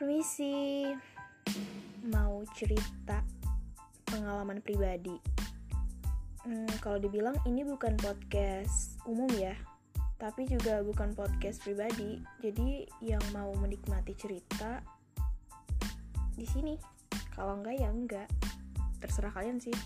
Permisi, mau cerita pengalaman pribadi. Hmm, kalau dibilang ini bukan podcast umum ya, tapi juga bukan podcast pribadi. Jadi yang mau menikmati cerita di sini, kalau enggak ya enggak. Terserah kalian sih.